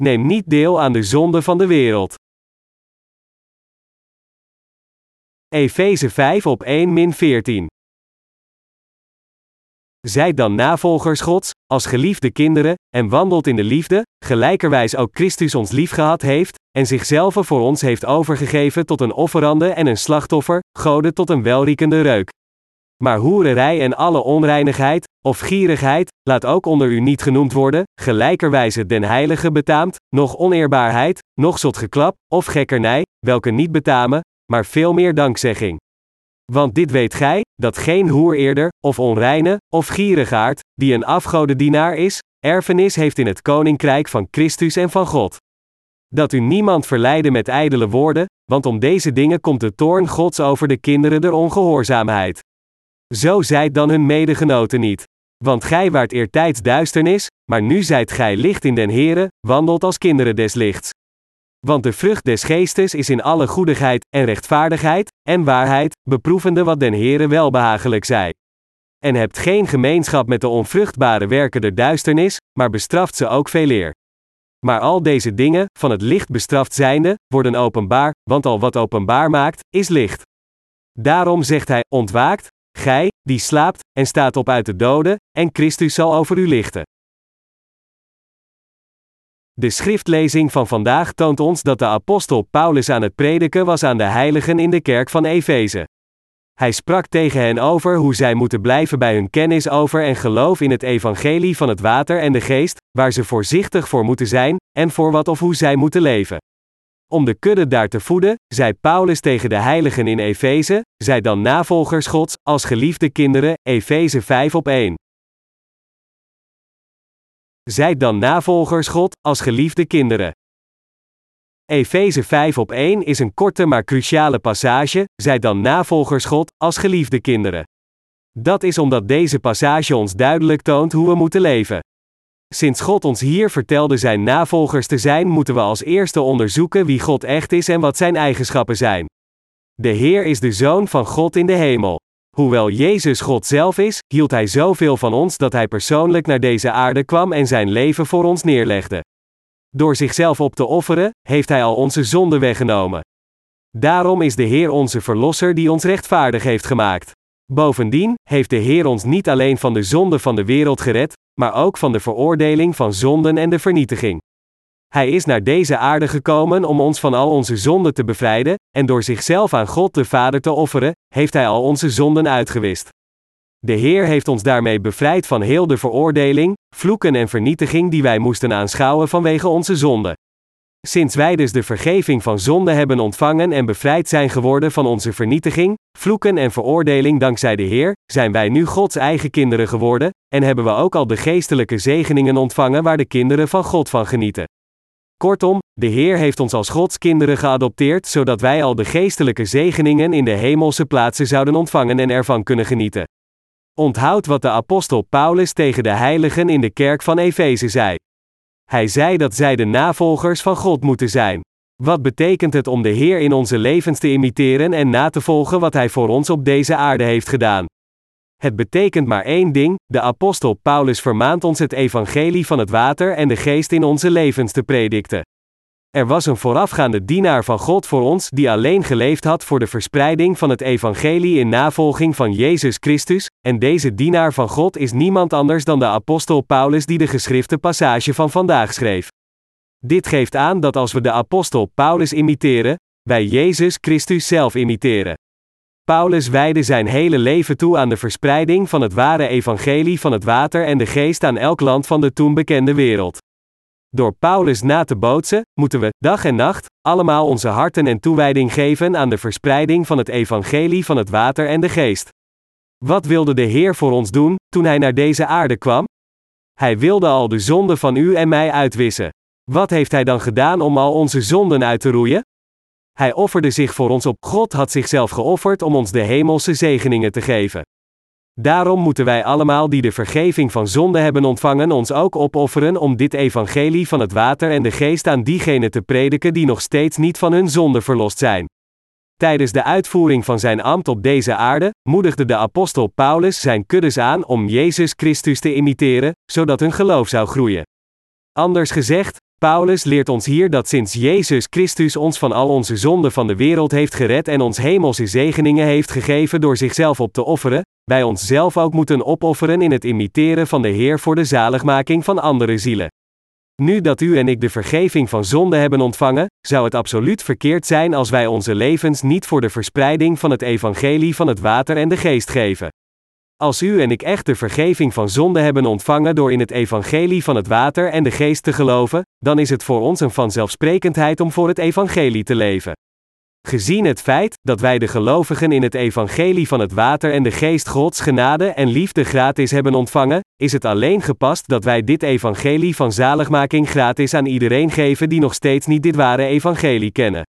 Neem niet deel aan de zonde van de wereld. Efeze 5 op 1 min 14. Zijt dan navolgers Gods, als geliefde kinderen, en wandelt in de liefde, gelijkerwijs ook Christus ons liefgehad heeft, en zichzelf voor ons heeft overgegeven tot een offerande en een slachtoffer, goden tot een welriekende reuk. Maar hoererij en alle onreinigheid, of gierigheid, laat ook onder u niet genoemd worden, gelijkerwijze den heilige betaamt, nog oneerbaarheid, nog zotgeklap, of gekkernij, welke niet betamen, maar veel meer dankzegging. Want dit weet gij, dat geen hoer eerder, of onreine, of gierigaard, die een afgodendienaar is, erfenis heeft in het koninkrijk van Christus en van God. Dat u niemand verleiden met ijdele woorden, want om deze dingen komt de toorn Gods over de kinderen der ongehoorzaamheid. Zo zijt dan hun medegenoten niet. Want gij waart eertijds duisternis, maar nu zijt gij licht in den Here, wandelt als kinderen des lichts. Want de vrucht des geestes is in alle goedigheid, en rechtvaardigheid, en waarheid, beproevende wat den Heere welbehagelijk zij. En hebt geen gemeenschap met de onvruchtbare werken der duisternis, maar bestraft ze ook veel eer. Maar al deze dingen, van het licht bestraft zijnde, worden openbaar, want al wat openbaar maakt, is licht. Daarom zegt hij: Ontwaakt, gij, die slaapt, en staat op uit de doden, en Christus zal over u lichten. De schriftlezing van vandaag toont ons dat de apostel Paulus aan het prediken was aan de heiligen in de kerk van Efeze. Hij sprak tegen hen over hoe zij moeten blijven bij hun kennis over en geloof in het evangelie van het water en de geest, waar ze voorzichtig voor moeten zijn, en voor wat of hoe zij moeten leven. Om de kudde daar te voeden, zei Paulus tegen de heiligen in Efeze, zij dan navolgers Gods, als geliefde kinderen, Efeze 5 op 1. Zijt dan navolgers God, als geliefde kinderen. Efeze 5 op 1 is een korte maar cruciale passage, zijt dan navolgers God, als geliefde kinderen. Dat is omdat deze passage ons duidelijk toont hoe we moeten leven. Sinds God ons hier vertelde zijn navolgers te zijn, moeten we als eerste onderzoeken wie God echt is en wat zijn eigenschappen zijn. De Heer is de Zoon van God in de hemel. Hoewel Jezus God zelf is, hield Hij zoveel van ons dat Hij persoonlijk naar deze aarde kwam en zijn leven voor ons neerlegde. Door zichzelf op te offeren, heeft Hij al onze zonden weggenomen. Daarom is de Heer onze Verlosser die ons rechtvaardig heeft gemaakt. Bovendien heeft de Heer ons niet alleen van de zonde van de wereld gered, maar ook van de veroordeling van zonden en de vernietiging. Hij is naar deze aarde gekomen om ons van al onze zonden te bevrijden, en door zichzelf aan God de Vader te offeren, heeft Hij al onze zonden uitgewist. De Heer heeft ons daarmee bevrijd van heel de veroordeling, vloeken en vernietiging die wij moesten aanschouwen vanwege onze zonden. Sinds wij dus de vergeving van zonde hebben ontvangen en bevrijd zijn geworden van onze vernietiging, vloeken en veroordeling dankzij de Heer, zijn wij nu Gods eigen kinderen geworden, en hebben we ook al de geestelijke zegeningen ontvangen waar de kinderen van God van genieten. Kortom, de Heer heeft ons als Gods kinderen geadopteerd, zodat wij al de geestelijke zegeningen in de hemelse plaatsen zouden ontvangen en ervan kunnen genieten. Onthoud wat de apostel Paulus tegen de heiligen in de kerk van Efeze zei. Hij zei dat zij de navolgers van God moeten zijn. Wat betekent het om de Heer in onze levens te imiteren en na te volgen wat Hij voor ons op deze aarde heeft gedaan? Het betekent maar één ding: de apostel Paulus vermaant ons het evangelie van het water en de geest in onze levens te predikten. Er was een voorafgaande dienaar van God voor ons die alleen geleefd had voor de verspreiding van het evangelie in navolging van Jezus Christus, en deze dienaar van God is niemand anders dan de apostel Paulus die de geschrifte passage van vandaag schreef. Dit geeft aan dat als we de apostel Paulus imiteren, wij Jezus Christus zelf imiteren. Paulus wijde zijn hele leven toe aan de verspreiding van het ware evangelie van het water en de geest aan elk land van de toen bekende wereld. Door Paulus na te bootsen, moeten we, dag en nacht, allemaal onze harten en toewijding geven aan de verspreiding van het evangelie van het water en de geest. Wat wilde de Heer voor ons doen, toen Hij naar deze aarde kwam? Hij wilde al de zonden van u en mij uitwissen. Wat heeft Hij dan gedaan om al onze zonden uit te roeien? Hij offerde zich voor ons op. God had zichzelf geofferd om ons de hemelse zegeningen te geven. Daarom moeten wij allemaal die de vergeving van zonde hebben ontvangen ons ook opofferen om dit evangelie van het water en de geest aan diegenen te prediken die nog steeds niet van hun zonde verlost zijn. Tijdens de uitvoering van zijn ambt op deze aarde, moedigde de apostel Paulus zijn kuddes aan om Jezus Christus te imiteren, zodat hun geloof zou groeien. Anders gezegd, Paulus leert ons hier dat sinds Jezus Christus ons van al onze zonden van de wereld heeft gered en ons hemelse zegeningen heeft gegeven door zichzelf op te offeren, wij onszelf ook moeten opofferen in het imiteren van de Heer voor de zaligmaking van andere zielen. Nu dat u en ik de vergeving van zonde hebben ontvangen, zou het absoluut verkeerd zijn als wij onze levens niet voor de verspreiding van het evangelie van het water en de geest geven. Als u en ik echt de vergeving van zonde hebben ontvangen door in het evangelie van het water en de geest te geloven, dan is het voor ons een vanzelfsprekendheid om voor het evangelie te leven. Gezien het feit dat wij de gelovigen in het evangelie van het water en de geest Gods genade en liefde gratis hebben ontvangen, is het alleen gepast dat wij dit evangelie van zaligmaking gratis aan iedereen geven die nog steeds niet dit ware evangelie kennen.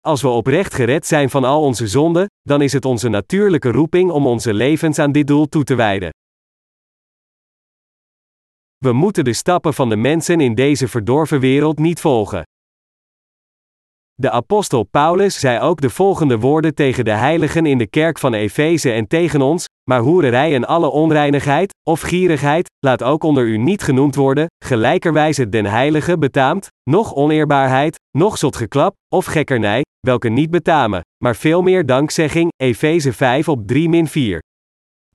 Als we oprecht gered zijn van al onze zonden, dan is het onze natuurlijke roeping om onze levens aan dit doel toe te wijden. We moeten de stappen van de mensen in deze verdorven wereld niet volgen. De apostel Paulus zei ook de volgende woorden tegen de heiligen in de kerk van Efeze en tegen ons: Maar hoererij en alle onreinigheid, of gierigheid, laat ook onder u niet genoemd worden, gelijkerwijs het den heilige betaamt, noch oneerbaarheid, noch zotgeklap, of gekkernij, welke niet betamen, maar veel meer dankzegging, Efeze 5 op 3-4.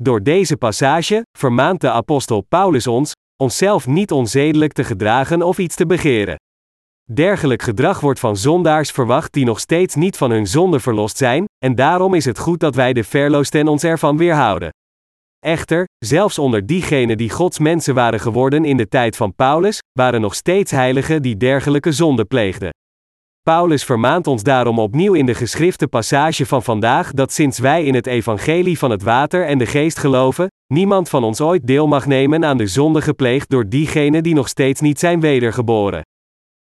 Door deze passage vermaant de apostel Paulus ons, onszelf niet onzedelijk te gedragen of iets te begeren. Dergelijk gedrag wordt van zondaars verwacht die nog steeds niet van hun zonde verlost zijn, en daarom is het goed dat wij de verloosten ons ervan weerhouden. Echter, zelfs onder diegenen die Gods mensen waren geworden in de tijd van Paulus, waren nog steeds heiligen die dergelijke zonde pleegden. Paulus vermaant ons daarom opnieuw in de geschrifte passage van vandaag dat sinds wij in het evangelie van het water en de geest geloven, niemand van ons ooit deel mag nemen aan de zonde gepleegd door diegenen die nog steeds niet zijn wedergeboren.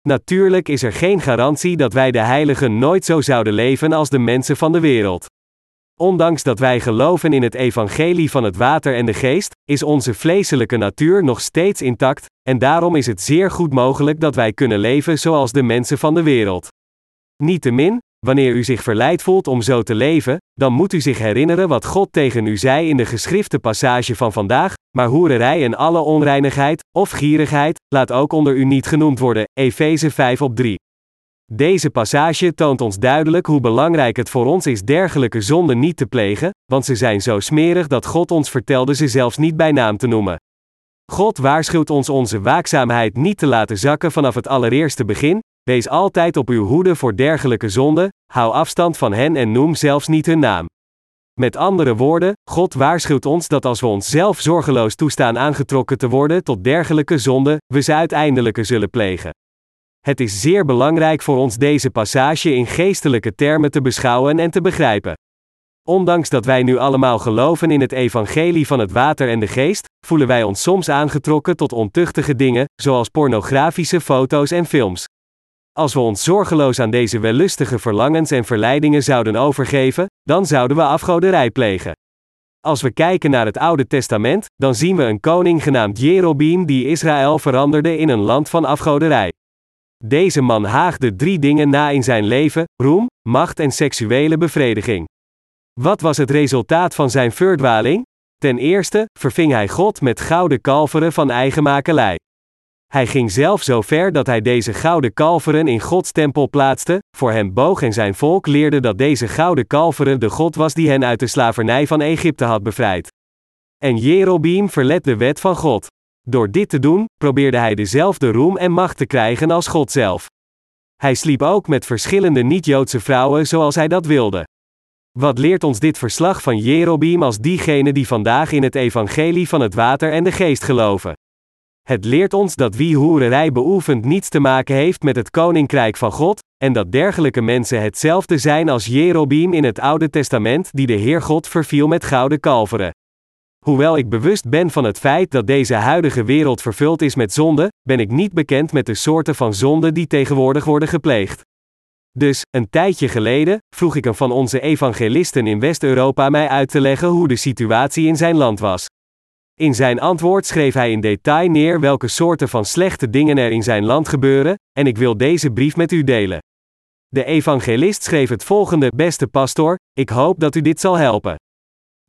Natuurlijk is er geen garantie dat wij de heiligen nooit zo zouden leven als de mensen van de wereld. Ondanks dat wij geloven in het evangelie van het water en de geest, is onze vleeselijke natuur nog steeds intact, en daarom is het zeer goed mogelijk dat wij kunnen leven zoals de mensen van de wereld. Niettemin, wanneer u zich verleid voelt om zo te leven, dan moet u zich herinneren wat God tegen u zei in de geschrifte passage van vandaag, maar hoererij en alle onreinigheid, of gierigheid, laat ook onder u niet genoemd worden, Efeze 5 op 3. Deze passage toont ons duidelijk hoe belangrijk het voor ons is dergelijke zonden niet te plegen, want ze zijn zo smerig dat God ons vertelde ze zelfs niet bij naam te noemen. God waarschuwt ons onze waakzaamheid niet te laten zakken vanaf het allereerste begin, wees altijd op uw hoede voor dergelijke zonden, hou afstand van hen en noem zelfs niet hun naam. Met andere woorden, God waarschuwt ons dat als we onszelf zorgeloos toestaan aangetrokken te worden tot dergelijke zonden, we ze uiteindelijk zullen plegen. Het is zeer belangrijk voor ons deze passage in geestelijke termen te beschouwen en te begrijpen. Ondanks dat wij nu allemaal geloven in het evangelie van het water en de geest, voelen wij ons soms aangetrokken tot ontuchtige dingen, zoals pornografische foto's en films. Als we ons zorgeloos aan deze wellustige verlangens en verleidingen zouden overgeven, dan zouden we afgoderij plegen. Als we kijken naar het Oude Testament, dan zien we een koning genaamd Jerobeam die Israël veranderde in een land van afgoderij. Deze man haagde drie dingen na in zijn leven: roem, macht en seksuele bevrediging. Wat was het resultaat van zijn verdwaling? Ten eerste verving hij God met gouden kalveren van eigen makelij. Hij ging zelf zo ver dat hij deze gouden kalveren in Gods tempel plaatste, voor hem boog en zijn volk leerde dat deze gouden kalveren de God was die hen uit de slavernij van Egypte had bevrijd. En Jerobeam verlet de wet van God. Door dit te doen, probeerde hij dezelfde roem en macht te krijgen als God zelf. Hij sliep ook met verschillende niet-Joodse vrouwen zoals hij dat wilde. Wat leert ons dit verslag van Jerobeam als diegene die vandaag in het evangelie van het water en de geest geloven? Het leert ons dat wie hoererij beoefent niets te maken heeft met het koninkrijk van God, en dat dergelijke mensen hetzelfde zijn als Jerobeam in het Oude Testament die de Heer God verviel met gouden kalveren. Hoewel ik bewust ben van het feit dat deze huidige wereld vervuld is met zonde, ben ik niet bekend met de soorten van zonde die tegenwoordig worden gepleegd. Dus, een tijdje geleden, vroeg ik een van onze evangelisten in West-Europa mij uit te leggen hoe de situatie in zijn land was. In zijn antwoord schreef hij in detail neer welke soorten van slechte dingen er in zijn land gebeuren, en ik wil deze brief met u delen. De evangelist schreef het volgende: Beste pastor, ik hoop dat u dit zal helpen.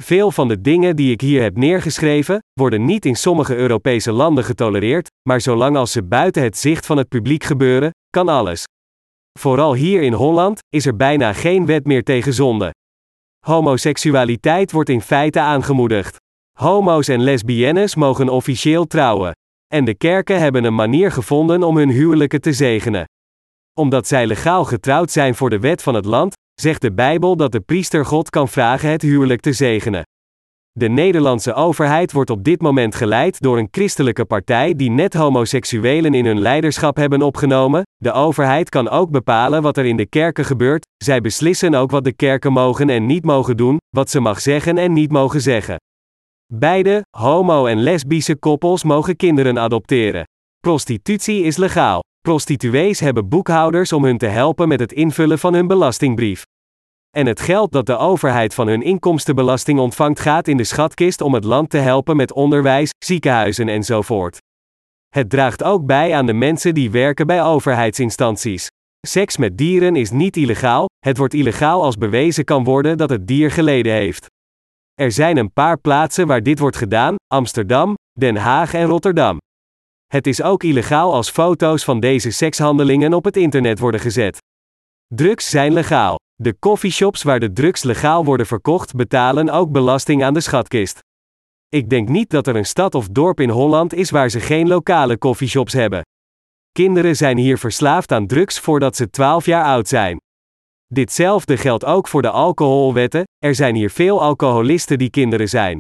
Veel van de dingen die ik hier heb neergeschreven, worden niet in sommige Europese landen getolereerd, maar zolang als ze buiten het zicht van het publiek gebeuren, kan alles. Vooral hier in Holland is er bijna geen wet meer tegen zonde. Homoseksualiteit wordt in feite aangemoedigd. Homo's en lesbiennes mogen officieel trouwen. En de kerken hebben een manier gevonden om hun huwelijken te zegenen. Omdat zij legaal getrouwd zijn voor de wet van het land, zegt de Bijbel dat de priester God kan vragen het huwelijk te zegenen. De Nederlandse overheid wordt op dit moment geleid door een christelijke partij die net homoseksuelen in hun leiderschap hebben opgenomen. De overheid kan ook bepalen wat er in de kerken gebeurt, zij beslissen ook wat de kerken mogen en niet mogen doen, wat ze mag zeggen en niet mogen zeggen. Beide, homo- en lesbische koppels mogen kinderen adopteren. Prostitutie is legaal. Prostituees hebben boekhouders om hun te helpen met het invullen van hun belastingbrief. En het geld dat de overheid van hun inkomstenbelasting ontvangt gaat in de schatkist om het land te helpen met onderwijs, ziekenhuizen enzovoort. Het draagt ook bij aan de mensen die werken bij overheidsinstanties. Seks met dieren is niet illegaal, het wordt illegaal als bewezen kan worden dat het dier geleden heeft. Er zijn een paar plaatsen waar dit wordt gedaan: Amsterdam, Den Haag en Rotterdam. Het is ook illegaal als foto's van deze sekshandelingen op het internet worden gezet. Drugs zijn legaal. De coffeeshops waar de drugs legaal worden verkocht betalen ook belasting aan de schatkist. Ik denk niet dat er een stad of dorp in Holland is waar ze geen lokale coffeeshops hebben. Kinderen zijn hier verslaafd aan drugs voordat ze 12 jaar oud zijn. Ditzelfde geldt ook voor de alcoholwetten, er zijn hier veel alcoholisten die kinderen zijn.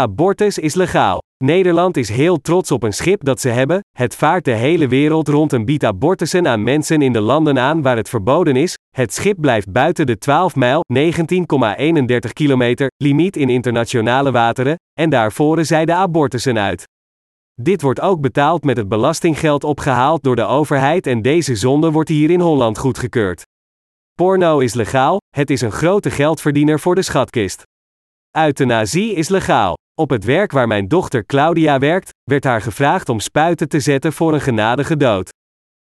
Abortus is legaal. Nederland is heel trots op een schip dat ze hebben, het vaart de hele wereld rond en biedt abortussen aan mensen in de landen aan waar het verboden is, het schip blijft buiten de 12 mijl, 19,31 kilometer, limiet in internationale wateren, en daar voeren zij de abortussen uit. Dit wordt ook betaald met het belastinggeld opgehaald door de overheid en deze zonde wordt hier in Holland goedgekeurd. Porno is legaal, het is een grote geldverdiener voor de schatkist. Euthanasie is legaal. Op het werk waar mijn dochter Claudia werkt, werd haar gevraagd om spuiten te zetten voor een genadige dood.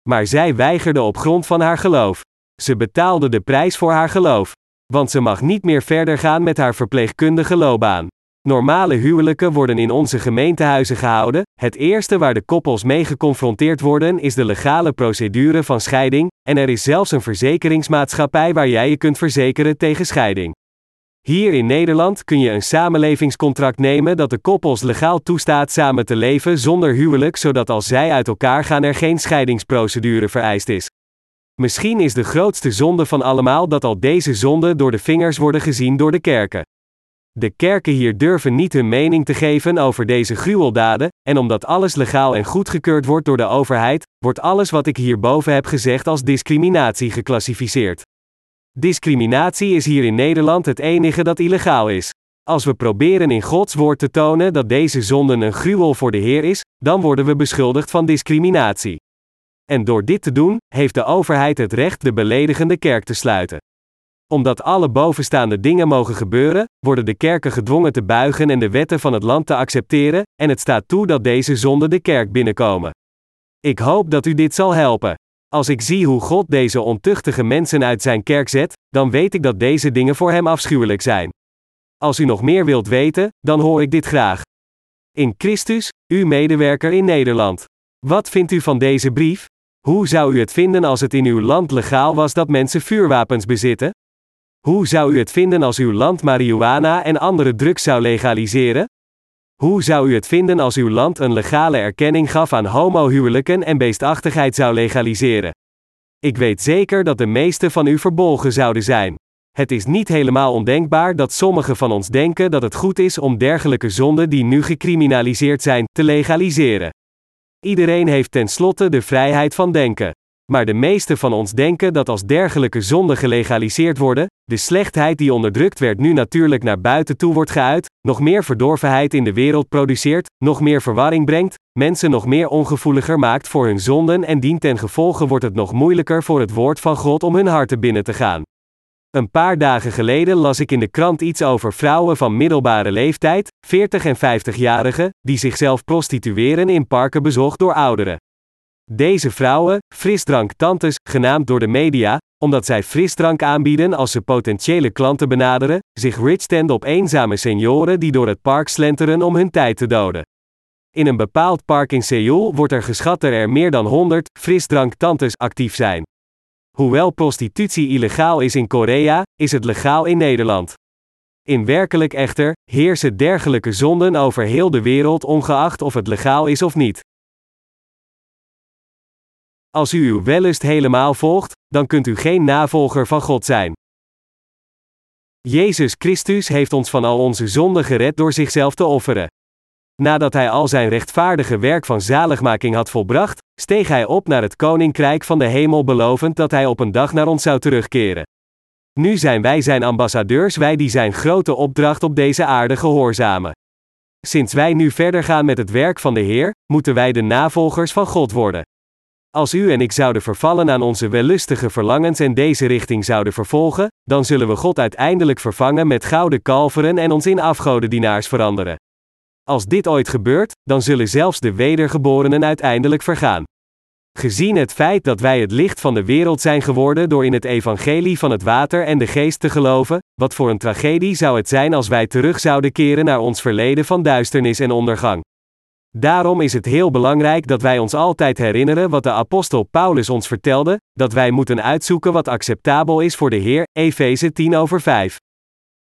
Maar zij weigerde op grond van haar geloof. Ze betaalde de prijs voor haar geloof. Want ze mag niet meer verder gaan met haar verpleegkundige loopbaan. Normale huwelijken worden in onze gemeentehuizen gehouden. Het eerste waar de koppels mee geconfronteerd worden is de legale procedure van scheiding, en er is zelfs een verzekeringsmaatschappij waar jij je kunt verzekeren tegen scheiding. Hier in Nederland kun je een samenlevingscontract nemen dat de koppels legaal toestaat samen te leven zonder huwelijk, zodat als zij uit elkaar gaan er geen scheidingsprocedure vereist is. Misschien is de grootste zonde van allemaal dat al deze zonden door de vingers worden gezien door de kerken. De kerken hier durven niet hun mening te geven over deze gruweldaden, en omdat alles legaal en goedgekeurd wordt door de overheid, wordt alles wat ik hierboven heb gezegd als discriminatie geclassificeerd. Discriminatie is hier in Nederland het enige dat illegaal is. Als we proberen in Gods woord te tonen dat deze zonde een gruwel voor de Heer is, dan worden we beschuldigd van discriminatie. En door dit te doen, heeft de overheid het recht de beledigende kerk te sluiten. Omdat alle bovenstaande dingen mogen gebeuren, worden de kerken gedwongen te buigen en de wetten van het land te accepteren, en het staat toe dat deze zonden de kerk binnenkomen. Ik hoop dat u dit zal helpen. Als ik zie hoe God deze ontuchtige mensen uit zijn kerk zet, dan weet ik dat deze dingen voor hem afschuwelijk zijn. Als u nog meer wilt weten, dan hoor ik dit graag. In Christus, uw medewerker in Nederland. Wat vindt u van deze brief? Hoe zou u het vinden als het in uw land legaal was dat mensen vuurwapens bezitten? Hoe zou u het vinden als uw land marihuana en andere drugs zou legaliseren? Hoe zou u het vinden als uw land een legale erkenning gaf aan homohuwelijken en beestachtigheid zou legaliseren? Ik weet zeker dat de meeste van u verbolgen zouden zijn. Het is niet helemaal ondenkbaar dat sommigen van ons denken dat het goed is om dergelijke zonden die nu gecriminaliseerd zijn, te legaliseren. Iedereen heeft tenslotte de vrijheid van denken. Maar de meeste van ons denken dat als dergelijke zonden gelegaliseerd worden, de slechtheid die onderdrukt werd nu natuurlijk naar buiten toe wordt geuit, nog meer verdorvenheid in de wereld produceert, nog meer verwarring brengt, mensen nog meer ongevoeliger maakt voor hun zonden en dien ten gevolge wordt het nog moeilijker voor het woord van God om hun harten binnen te gaan. Een paar dagen geleden las ik in de krant iets over vrouwen van middelbare leeftijd, 40 en 50-jarigen, die zichzelf prostitueren in parken bezocht door ouderen. Deze vrouwen, frisdranktantes, genaamd door de media, omdat zij frisdrank aanbieden als ze potentiële klanten benaderen, zich richstenden op eenzame senioren die door het park slenteren om hun tijd te doden. In een bepaald park in Seoul wordt er geschat dat er meer dan 100 frisdranktantes actief zijn. Hoewel prostitutie illegaal is in Korea, is het legaal in Nederland. In werkelijk echter, heersen dergelijke zonden over heel de wereld ongeacht of het legaal is of niet. Als u uw wellust helemaal volgt, dan kunt u geen navolger van God zijn. Jezus Christus heeft ons van al onze zonden gered door zichzelf te offeren. Nadat hij al zijn rechtvaardige werk van zaligmaking had volbracht, steeg hij op naar het koninkrijk van de hemel belovend dat hij op een dag naar ons zou terugkeren. Nu zijn wij zijn ambassadeurs, wij die zijn grote opdracht op deze aarde gehoorzamen. Sinds wij nu verder gaan met het werk van de Heer, moeten wij de navolgers van God worden. Als u en ik zouden vervallen aan onze wellustige verlangens en deze richting zouden vervolgen, dan zullen we God uiteindelijk vervangen met gouden kalveren en ons in afgodendienaars veranderen. Als dit ooit gebeurt, dan zullen zelfs de wedergeborenen uiteindelijk vergaan. Gezien het feit dat wij het licht van de wereld zijn geworden door in het evangelie van het water en de geest te geloven, wat voor een tragedie zou het zijn als wij terug zouden keren naar ons verleden van duisternis en ondergang. Daarom is het heel belangrijk dat wij ons altijd herinneren wat de apostel Paulus ons vertelde, dat wij moeten uitzoeken wat acceptabel is voor de Heer, Efeze 10 over 5.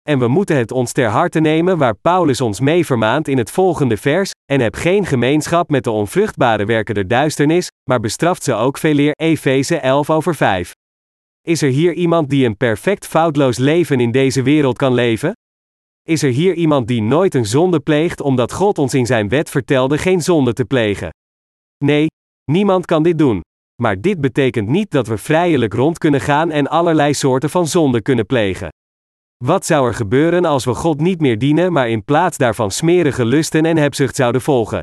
En we moeten het ons ter harte nemen waar Paulus ons mee vermaant in het volgende vers, en heb geen gemeenschap met de onvruchtbare werken der duisternis, maar bestraft ze ook veeleer, Efeze 11 over 5. Is er hier iemand die een perfect foutloos leven in deze wereld kan leven? Is er hier iemand die nooit een zonde pleegt omdat God ons in zijn wet vertelde geen zonde te plegen? Nee, niemand kan dit doen. Maar dit betekent niet dat we vrijelijk rond kunnen gaan en allerlei soorten van zonde kunnen plegen. Wat zou er gebeuren als we God niet meer dienen, maar in plaats daarvan smerige lusten en hebzucht zouden volgen?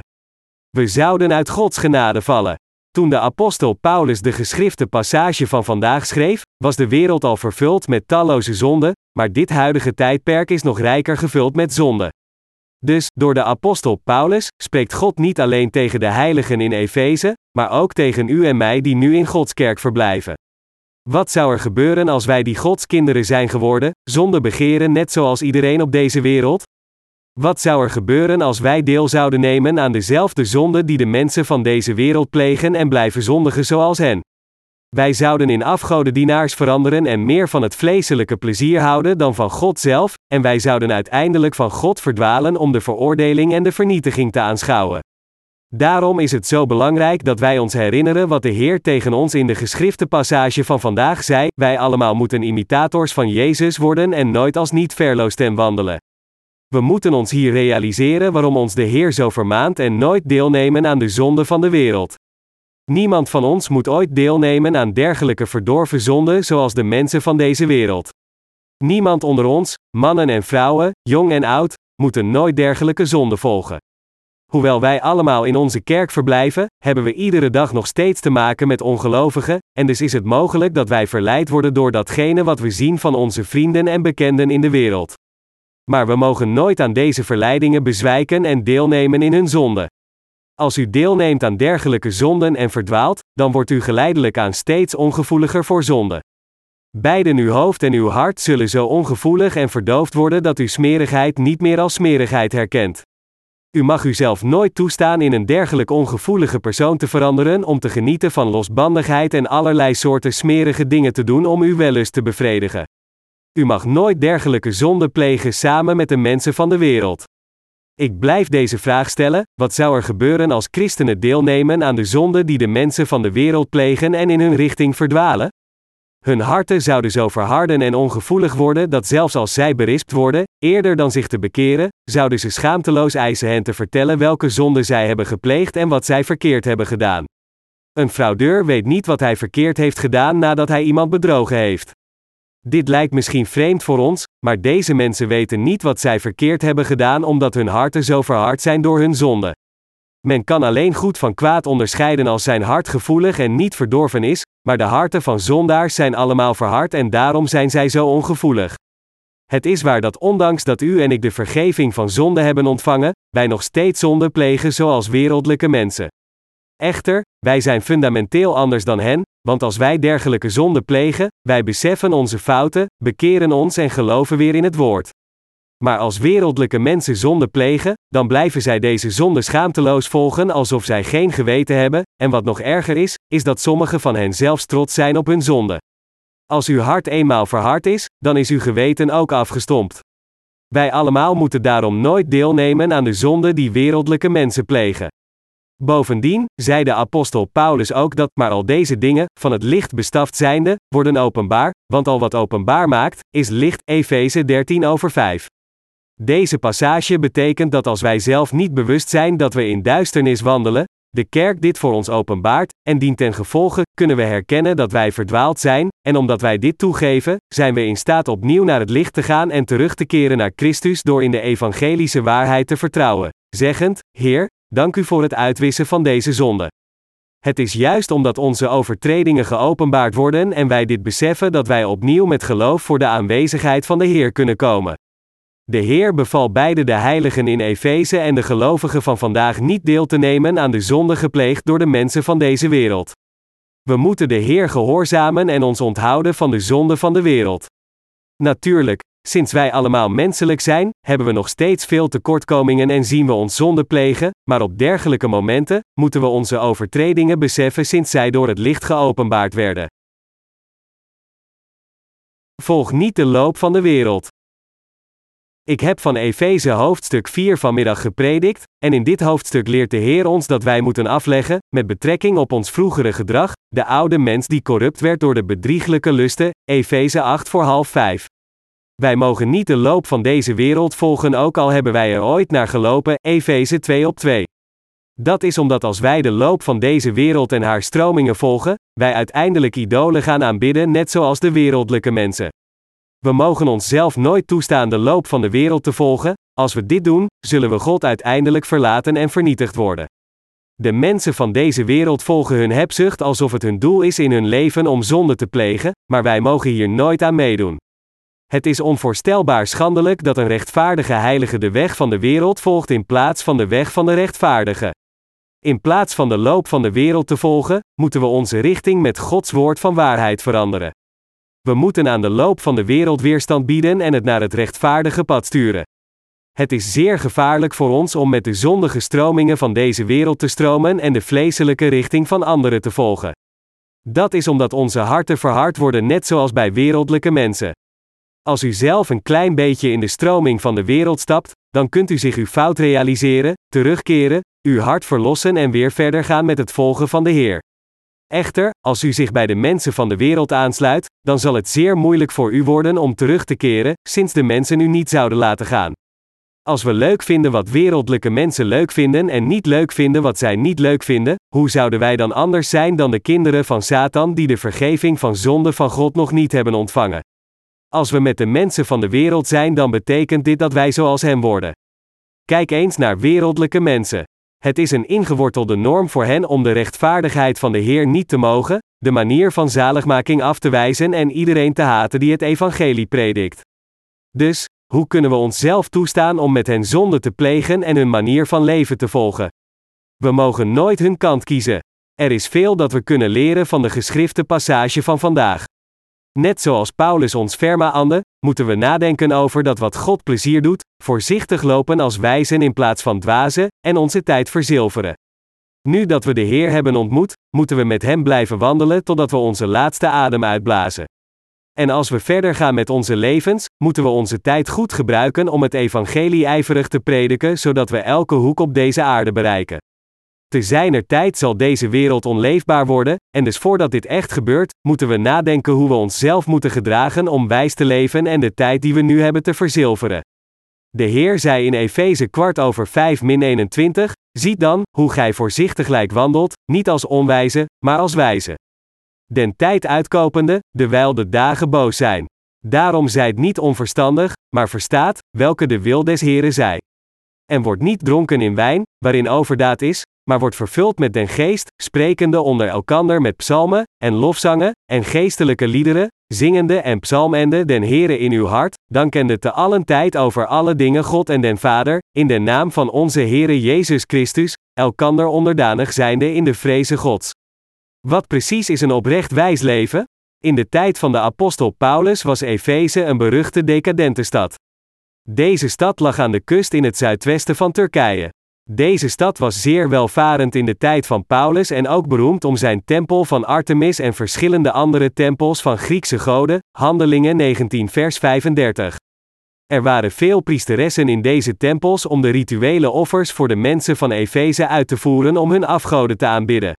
We zouden uit Gods genade vallen. Toen de apostel Paulus de geschrifte passage van vandaag schreef, was de wereld al vervuld met talloze zonden, maar dit huidige tijdperk is nog rijker gevuld met zonden. Dus, door de apostel Paulus, spreekt God niet alleen tegen de heiligen in Efeze, maar ook tegen u en mij die nu in Gods kerk verblijven. Wat zou er gebeuren als wij die Gods kinderen zijn geworden, zonder begeren net zoals iedereen op deze wereld? Wat zou er gebeuren als wij deel zouden nemen aan dezelfde zonde die de mensen van deze wereld plegen en blijven zondigen zoals hen? Wij zouden in afgodendienaars veranderen en meer van het vleeselijke plezier houden dan van God zelf, en wij zouden uiteindelijk van God verdwalen om de veroordeling en de vernietiging te aanschouwen. Daarom is het zo belangrijk dat wij ons herinneren wat de Heer tegen ons in de geschrifte passage van vandaag zei: wij allemaal moeten imitators van Jezus worden en nooit als niet verloos ten wandelen. We moeten ons hier realiseren waarom ons de Heer zo vermaant en nooit deelnemen aan de zonde van de wereld. Niemand van ons moet ooit deelnemen aan dergelijke verdorven zonden zoals de mensen van deze wereld. Niemand onder ons, mannen en vrouwen, jong en oud, moeten nooit dergelijke zonden volgen. Hoewel wij allemaal in onze kerk verblijven, hebben we iedere dag nog steeds te maken met ongelovigen, en dus is het mogelijk dat wij verleid worden door datgene wat we zien van onze vrienden en bekenden in de wereld. Maar we mogen nooit aan deze verleidingen bezwijken en deelnemen in hun zonde. Als u deelneemt aan dergelijke zonden en verdwaalt, dan wordt u geleidelijk aan steeds ongevoeliger voor zonde. Beiden uw hoofd en uw hart zullen zo ongevoelig en verdoofd worden dat u smerigheid niet meer als smerigheid herkent. U mag uzelf nooit toestaan in een dergelijk ongevoelige persoon te veranderen om te genieten van losbandigheid en allerlei soorten smerige dingen te doen om uw wellust te bevredigen. U mag nooit dergelijke zonde plegen samen met de mensen van de wereld. Ik blijf deze vraag stellen: wat zou er gebeuren als christenen deelnemen aan de zonde die de mensen van de wereld plegen en in hun richting verdwalen? Hun harten zouden zo verharden en ongevoelig worden dat zelfs als zij berispt worden, eerder dan zich te bekeren, zouden ze schaamteloos eisen hen te vertellen welke zonde zij hebben gepleegd en wat zij verkeerd hebben gedaan. Een fraudeur weet niet wat hij verkeerd heeft gedaan nadat hij iemand bedrogen heeft. Dit lijkt misschien vreemd voor ons, maar deze mensen weten niet wat zij verkeerd hebben gedaan omdat hun harten zo verhard zijn door hun zonde. Men kan alleen goed van kwaad onderscheiden als zijn hart gevoelig en niet verdorven is, maar de harten van zondaars zijn allemaal verhard en daarom zijn zij zo ongevoelig. Het is waar dat ondanks dat u en ik de vergeving van zonde hebben ontvangen, wij nog steeds zonde plegen zoals wereldlijke mensen. Echter, wij zijn fundamenteel anders dan hen, want als wij dergelijke zonden plegen, wij beseffen onze fouten, bekeren ons en geloven weer in het woord. Maar als wereldlijke mensen zonde plegen, dan blijven zij deze zonde schaamteloos volgen alsof zij geen geweten hebben, en wat nog erger is, is dat sommigen van hen zelfs trots zijn op hun zonde. Als uw hart eenmaal verhard is, dan is uw geweten ook afgestompt. Wij allemaal moeten daarom nooit deelnemen aan de zonde die wereldlijke mensen plegen. Bovendien, zei de apostel Paulus ook dat, maar al deze dingen, van het licht bestaft zijnde, worden openbaar, want al wat openbaar maakt, is licht, Efeze 13 over 5. Deze passage betekent dat als wij zelf niet bewust zijn dat we in duisternis wandelen, de kerk dit voor ons openbaart, en dient ten gevolge kunnen we herkennen dat wij verdwaald zijn, en omdat wij dit toegeven, zijn we in staat opnieuw naar het licht te gaan en terug te keren naar Christus door in de evangelische waarheid te vertrouwen, zeggend: Heer, dank u voor het uitwissen van deze zonde. Het is juist omdat onze overtredingen geopenbaard worden en wij dit beseffen dat wij opnieuw met geloof voor de aanwezigheid van de Heer kunnen komen. De Heer beval beide de heiligen in Efeze en de gelovigen van vandaag niet deel te nemen aan de zonde gepleegd door de mensen van deze wereld. We moeten de Heer gehoorzamen en ons onthouden van de zonde van de wereld. Natuurlijk, sinds wij allemaal menselijk zijn, hebben we nog steeds veel tekortkomingen en zien we ons zonde plegen, maar op dergelijke momenten moeten we onze overtredingen beseffen sinds zij door het licht geopenbaard werden. Volg niet de loop van de wereld. Ik heb van Efeze hoofdstuk 4 vanmiddag gepredikt, en in dit hoofdstuk leert de Heer ons dat wij moeten afleggen, met betrekking op ons vroegere gedrag, de oude mens die corrupt werd door de bedrieglijke lusten, Efeze 8 voor half 5. Wij mogen niet de loop van deze wereld volgen, ook al hebben wij er ooit naar gelopen, Efeze 2 op 2. Dat is omdat als wij de loop van deze wereld en haar stromingen volgen, wij uiteindelijk idolen gaan aanbidden, net zoals de wereldlijke mensen. We mogen onszelf nooit toestaan de loop van de wereld te volgen, als we dit doen, zullen we God uiteindelijk verlaten en vernietigd worden. De mensen van deze wereld volgen hun hebzucht alsof het hun doel is in hun leven om zonde te plegen, maar wij mogen hier nooit aan meedoen. Het is onvoorstelbaar schandelijk dat een rechtvaardige heilige de weg van de wereld volgt in plaats van de weg van de rechtvaardige. In plaats van de loop van de wereld te volgen, moeten we onze richting met Gods woord van waarheid veranderen. We moeten aan de loop van de wereld weerstand bieden en het naar het rechtvaardige pad sturen. Het is zeer gevaarlijk voor ons om met de zondige stromingen van deze wereld te stromen en de vleeselijke richting van anderen te volgen. Dat is omdat onze harten verhard worden, net zoals bij wereldlijke mensen. Als u zelf een klein beetje in de stroming van de wereld stapt, dan kunt u zich uw fout realiseren, terugkeren, uw hart verlossen en weer verder gaan met het volgen van de Heer. Echter, als u zich bij de mensen van de wereld aansluit, dan zal het zeer moeilijk voor u worden om terug te keren, sinds de mensen u niet zouden laten gaan. Als we leuk vinden wat wereldlijke mensen leuk vinden en niet leuk vinden wat zij niet leuk vinden, hoe zouden wij dan anders zijn dan de kinderen van Satan die de vergeving van zonde van God nog niet hebben ontvangen? Als we met de mensen van de wereld zijn, dan betekent dit dat wij zoals hen worden. Kijk eens naar wereldlijke mensen. Het is een ingewortelde norm voor hen om de rechtvaardigheid van de Heer niet te mogen, de manier van zaligmaking af te wijzen en iedereen te haten die het evangelie predikt. Dus, hoe kunnen we onszelf toestaan om met hen zonde te plegen en hun manier van leven te volgen? We mogen nooit hun kant kiezen. Er is veel dat we kunnen leren van de geschrifte passage van vandaag. Net zoals Paulus ons vermaande, moeten we nadenken over dat wat God plezier doet, voorzichtig lopen als wijzen in plaats van dwazen, en onze tijd verzilveren. Nu dat we de Heer hebben ontmoet, moeten we met Hem blijven wandelen totdat we onze laatste adem uitblazen. En als we verder gaan met onze levens, moeten we onze tijd goed gebruiken om het evangelie ijverig te prediken, zodat we elke hoek op deze aarde bereiken. Te zijner tijd zal deze wereld onleefbaar worden, en dus voordat dit echt gebeurt, moeten we nadenken hoe we onszelf moeten gedragen om wijs te leven en de tijd die we nu hebben te verzilveren. De Heer zei in Efeze kwart over 5 min 21, Ziet dan, hoe gij voorzichtig lijk wandelt, niet als onwijze, maar als wijze. Den tijd uitkopende, dewijl de dagen boos zijn. Daarom zijt niet onverstandig, maar verstaat, welke de wil des Heren zij. En wordt niet dronken in wijn, waarin overdaad is, maar wordt vervuld met den geest, sprekende onder elkander met psalmen, en lofzangen, en geestelijke liederen, zingende en psalmende den Heere in uw hart, dankende te allen tijd over alle dingen God en den Vader, in de naam van onze Heere Jezus Christus, elkander onderdanig zijnde in de vreze Gods. Wat precies is een oprecht wijs leven? In de tijd van de apostel Paulus was Efeze een beruchte decadente stad. Deze stad lag aan de kust in het zuidwesten van Turkije. Deze stad was zeer welvarend in de tijd van Paulus en ook beroemd om zijn tempel van Artemis en verschillende andere tempels van Griekse goden, Handelingen 19 vers 35. Er waren veel priesteressen in deze tempels om de rituele offers voor de mensen van Efeze uit te voeren om hun afgoden te aanbidden.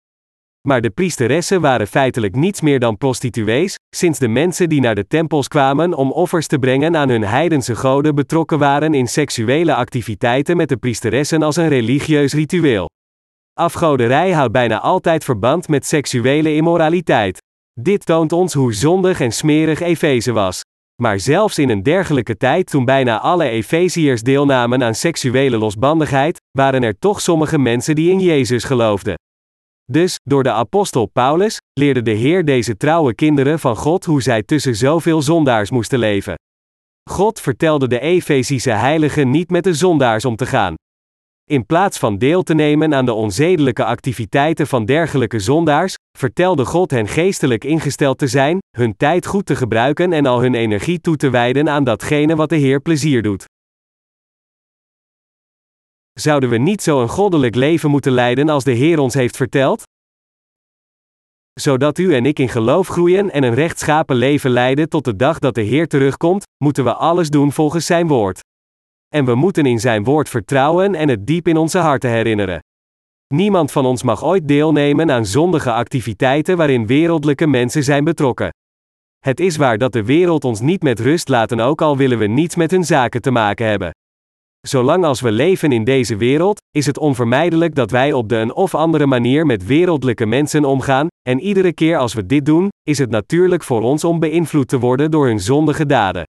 Maar de priesteressen waren feitelijk niets meer dan prostituees, sinds de mensen die naar de tempels kwamen om offers te brengen aan hun heidense goden betrokken waren in seksuele activiteiten met de priesteressen als een religieus ritueel. Afgoderij houdt bijna altijd verband met seksuele immoraliteit. Dit toont ons hoe zondig en smerig Efeze was. Maar zelfs in een dergelijke tijd, toen bijna alle Efeziërs deelnamen aan seksuele losbandigheid, waren er toch sommige mensen die in Jezus geloofden. Dus, door de apostel Paulus, leerde de Heer deze trouwe kinderen van God hoe zij tussen zoveel zondaars moesten leven. God vertelde de Efezische heiligen niet met de zondaars om te gaan. In plaats van deel te nemen aan de onzedelijke activiteiten van dergelijke zondaars, vertelde God hen geestelijk ingesteld te zijn, hun tijd goed te gebruiken en al hun energie toe te wijden aan datgene wat de Heer plezier doet. Zouden we niet zo een goddelijk leven moeten leiden als de Heer ons heeft verteld? Zodat u en ik in geloof groeien en een rechtschapen leven leiden tot de dag dat de Heer terugkomt, moeten we alles doen volgens Zijn woord. En we moeten in Zijn woord vertrouwen en het diep in onze harten herinneren. Niemand van ons mag ooit deelnemen aan zondige activiteiten waarin wereldlijke mensen zijn betrokken. Het is waar dat de wereld ons niet met rust laten, ook al willen we niets met hun zaken te maken hebben. Zolang als we leven in deze wereld, is het onvermijdelijk dat wij op de een of andere manier met wereldlijke mensen omgaan, en iedere keer als we dit doen, is het natuurlijk voor ons om beïnvloed te worden door hun zondige daden.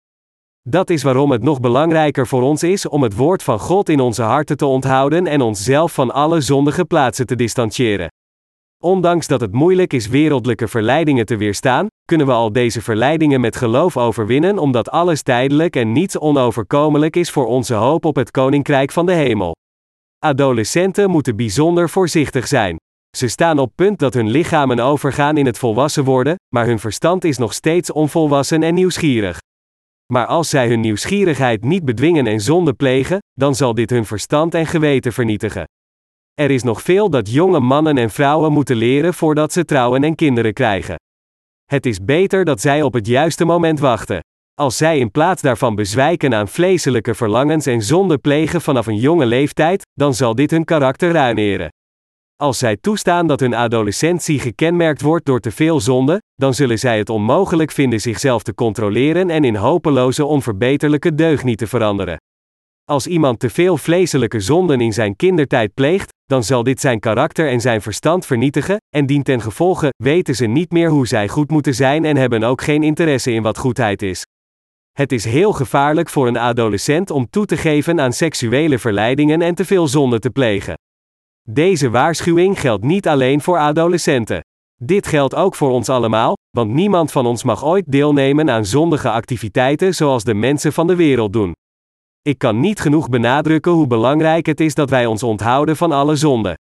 Dat is waarom het nog belangrijker voor ons is om het woord van God in onze harten te onthouden en onszelf van alle zondige plaatsen te distancieren. Ondanks dat het moeilijk is wereldlijke verleidingen te weerstaan, kunnen we al deze verleidingen met geloof overwinnen omdat alles tijdelijk en niets onoverkomelijk is voor onze hoop op het koninkrijk van de hemel. Adolescenten moeten bijzonder voorzichtig zijn. Ze staan op punt dat hun lichamen overgaan in het volwassen worden, maar hun verstand is nog steeds onvolwassen en nieuwsgierig. Maar als zij hun nieuwsgierigheid niet bedwingen en zonde plegen, dan zal dit hun verstand en geweten vernietigen. Er is nog veel dat jonge mannen en vrouwen moeten leren voordat ze trouwen en kinderen krijgen. Het is beter dat zij op het juiste moment wachten. Als zij in plaats daarvan bezwijken aan vleeselijke verlangens en zonde plegen vanaf een jonge leeftijd, dan zal dit hun karakter ruineren. Als zij toestaan dat hun adolescentie gekenmerkt wordt door te veel zonde, dan zullen zij het onmogelijk vinden zichzelf te controleren en in hopeloze onverbeterlijke deugnieten veranderen. Als iemand te veel vleeselijke zonden in zijn kindertijd pleegt, dan zal dit zijn karakter en zijn verstand vernietigen, en dient ten gevolge weten ze niet meer hoe zij goed moeten zijn en hebben ook geen interesse in wat goedheid is. Het is heel gevaarlijk voor een adolescent om toe te geven aan seksuele verleidingen en te veel zonde te plegen. Deze waarschuwing geldt niet alleen voor adolescenten. Dit geldt ook voor ons allemaal, want niemand van ons mag ooit deelnemen aan zondige activiteiten zoals de mensen van de wereld doen. Ik kan niet genoeg benadrukken hoe belangrijk het is dat wij ons onthouden van alle zonde.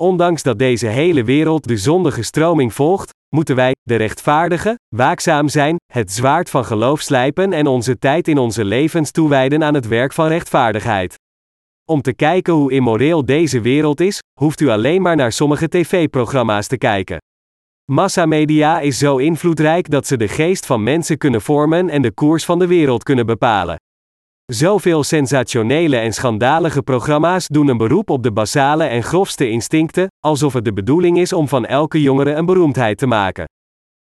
Ondanks dat deze hele wereld de zondige stroming volgt, moeten wij, de rechtvaardigen, waakzaam zijn, het zwaard van geloof slijpen en onze tijd in onze levens toewijden aan het werk van rechtvaardigheid. Om te kijken hoe immoreel deze wereld is, hoeft u alleen maar naar sommige tv-programma's te kijken. Massamedia is zo invloedrijk dat ze de geest van mensen kunnen vormen en de koers van de wereld kunnen bepalen. Zoveel sensationele en schandalige programma's doen een beroep op de basale en grofste instincten, alsof het de bedoeling is om van elke jongere een beroemdheid te maken.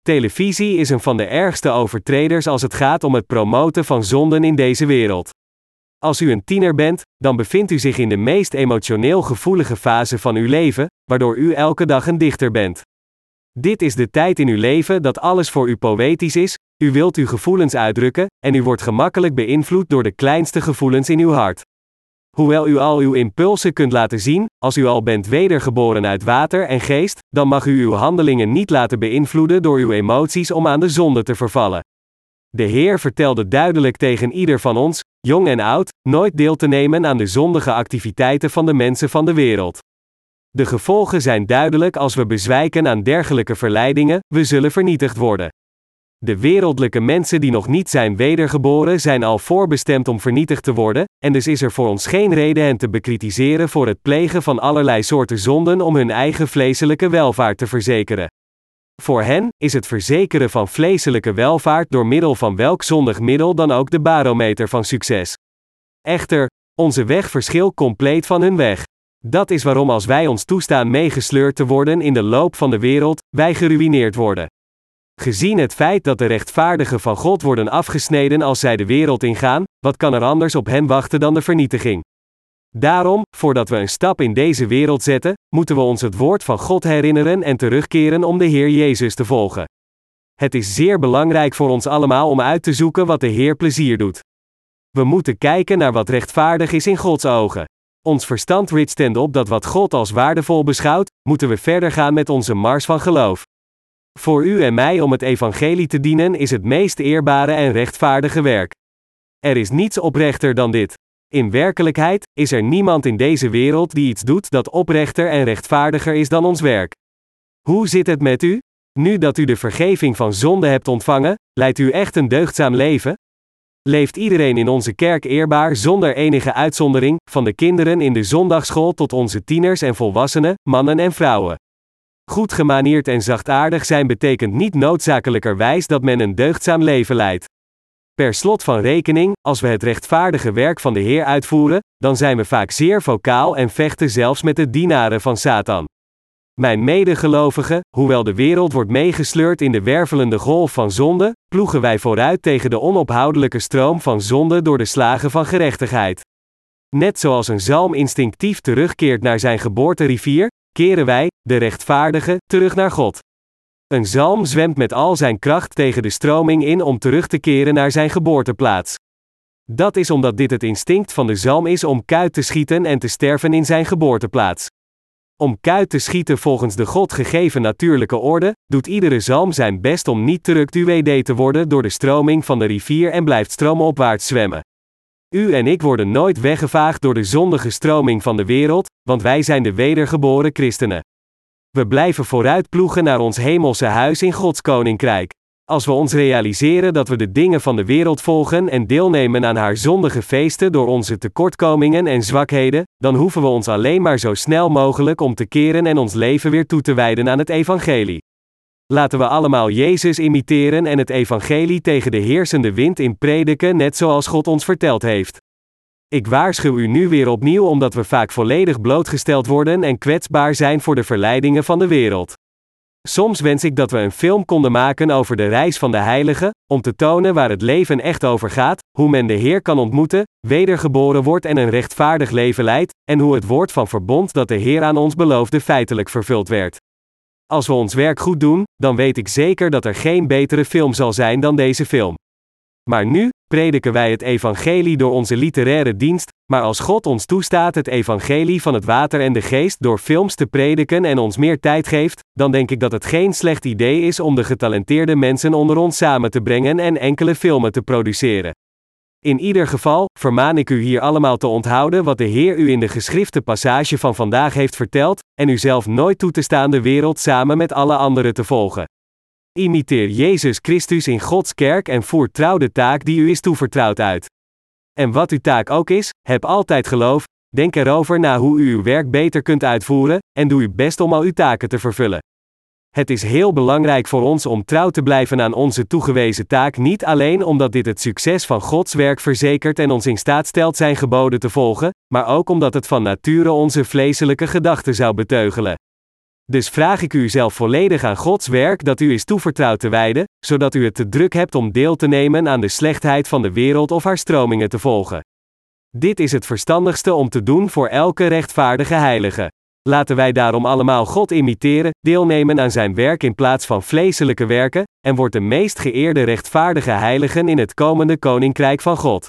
Televisie is een van de ergste overtreders als het gaat om het promoten van zonden in deze wereld. Als u een tiener bent, dan bevindt u zich in de meest emotioneel gevoelige fase van uw leven, waardoor u elke dag een dichter bent. Dit is de tijd in uw leven dat alles voor u poëtisch is, u wilt uw gevoelens uitdrukken, en u wordt gemakkelijk beïnvloed door de kleinste gevoelens in uw hart. Hoewel u al uw impulsen kunt laten zien, als u al bent wedergeboren uit water en geest, dan mag u uw handelingen niet laten beïnvloeden door uw emoties om aan de zonde te vervallen. De Heer vertelde duidelijk tegen ieder van ons, jong en oud, nooit deel te nemen aan de zondige activiteiten van de mensen van de wereld. De gevolgen zijn duidelijk als we bezwijken aan dergelijke verleidingen, we zullen vernietigd worden. De wereldlijke mensen die nog niet zijn wedergeboren zijn al voorbestemd om vernietigd te worden, en dus is er voor ons geen reden hen te bekritiseren voor het plegen van allerlei soorten zonden om hun eigen vleeselijke welvaart te verzekeren. Voor hen is het verzekeren van vleeselijke welvaart door middel van welk zondig middel dan ook de barometer van succes. Echter, onze weg verschilt compleet van hun weg. Dat is waarom als wij ons toestaan meegesleurd te worden in de loop van de wereld, wij geruineerd worden. Gezien het feit dat de rechtvaardigen van God worden afgesneden als zij de wereld ingaan, wat kan er anders op hen wachten dan de vernietiging? Daarom, voordat we een stap in deze wereld zetten, moeten we ons het woord van God herinneren en terugkeren om de Heer Jezus te volgen. Het is zeer belangrijk voor ons allemaal om uit te zoeken wat de Heer plezier doet. We moeten kijken naar wat rechtvaardig is in Gods ogen. Ons verstand ritst op dat wat God als waardevol beschouwt, moeten we verder gaan met onze mars van geloof. Voor u en mij om het evangelie te dienen is het meest eerbare en rechtvaardige werk. Er is niets oprechter dan dit. In werkelijkheid is er niemand in deze wereld die iets doet dat oprechter en rechtvaardiger is dan ons werk. Hoe zit het met u? Nu dat u de vergeving van zonde hebt ontvangen, leidt u echt een deugdzaam leven? Leeft iedereen in onze kerk eerbaar zonder enige uitzondering, van de kinderen in de zondagschool tot onze tieners en volwassenen, mannen en vrouwen? Goed gemanierd en zachtaardig zijn betekent niet noodzakelijkerwijs dat men een deugdzaam leven leidt. Per slot van rekening, als we het rechtvaardige werk van de Heer uitvoeren, dan zijn we vaak zeer vocaal en vechten zelfs met de dienaren van Satan. Mijn medegelovigen, hoewel de wereld wordt meegesleurd in de wervelende golf van zonde, ploegen wij vooruit tegen de onophoudelijke stroom van zonde door de slagen van gerechtigheid. Net zoals een zalm instinctief terugkeert naar zijn geboorterivier, keren wij, de rechtvaardigen, terug naar God. Een zalm zwemt met al zijn kracht tegen de stroming in om terug te keren naar zijn geboorteplaats. Dat is omdat dit het instinct van de zalm is om kuit te schieten en te sterven in zijn geboorteplaats. Om kuit te schieten volgens de God gegeven natuurlijke orde, doet iedere zalm zijn best om niet terugduwd te worden door de stroming van de rivier en blijft stroomopwaarts zwemmen. U en ik worden nooit weggevaagd door de zondige stroming van de wereld, want wij zijn de wedergeboren christenen. We blijven vooruitploegen naar ons hemelse huis in Gods koninkrijk. Als we ons realiseren dat we de dingen van de wereld volgen en deelnemen aan haar zondige feesten door onze tekortkomingen en zwakheden, dan hoeven we ons alleen maar zo snel mogelijk om te keren en ons leven weer toe te wijden aan het evangelie. Laten we allemaal Jezus imiteren en het evangelie tegen de heersende wind in prediken, net zoals God ons verteld heeft. Ik waarschuw u nu weer opnieuw omdat we vaak volledig blootgesteld worden en kwetsbaar zijn voor de verleidingen van de wereld. Soms wens ik dat we een film konden maken over de reis van de heilige, om te tonen waar het leven echt over gaat, hoe men de Heer kan ontmoeten, wedergeboren wordt en een rechtvaardig leven leidt, en hoe het woord van verbond dat de Heer aan ons beloofde feitelijk vervuld werd. Als we ons werk goed doen, dan weet ik zeker dat er geen betere film zal zijn dan deze film. Maar nu prediken wij het evangelie door onze literaire dienst, maar als God ons toestaat het evangelie van het water en de geest door films te prediken en ons meer tijd geeft, dan denk ik dat het geen slecht idee is om de getalenteerde mensen onder ons samen te brengen en enkele filmen te produceren. In ieder geval, vermaan ik u hier allemaal te onthouden wat de Heer u in de geschrifte passage van vandaag heeft verteld, en u zelf nooit toe te staan de wereld samen met alle anderen te volgen. Imiteer Jezus Christus in Gods kerk en voer trouw de taak die u is toevertrouwd uit. En wat uw taak ook is, heb altijd geloof, denk erover na hoe u uw werk beter kunt uitvoeren, en doe uw best om al uw taken te vervullen. Het is heel belangrijk voor ons om trouw te blijven aan onze toegewezen taak, niet alleen omdat dit het succes van Gods werk verzekert en ons in staat stelt zijn geboden te volgen, maar ook omdat het van nature onze vleeselijke gedachten zou beteugelen. Dus vraag ik u zelf volledig aan Gods werk dat u is toevertrouwd te wijden, zodat u het te druk hebt om deel te nemen aan de slechtheid van de wereld of haar stromingen te volgen. Dit is het verstandigste om te doen voor elke rechtvaardige heilige. Laten wij daarom allemaal God imiteren, deelnemen aan zijn werk in plaats van vleeselijke werken, en wordt de meest geëerde rechtvaardige heiligen in het komende koninkrijk van God.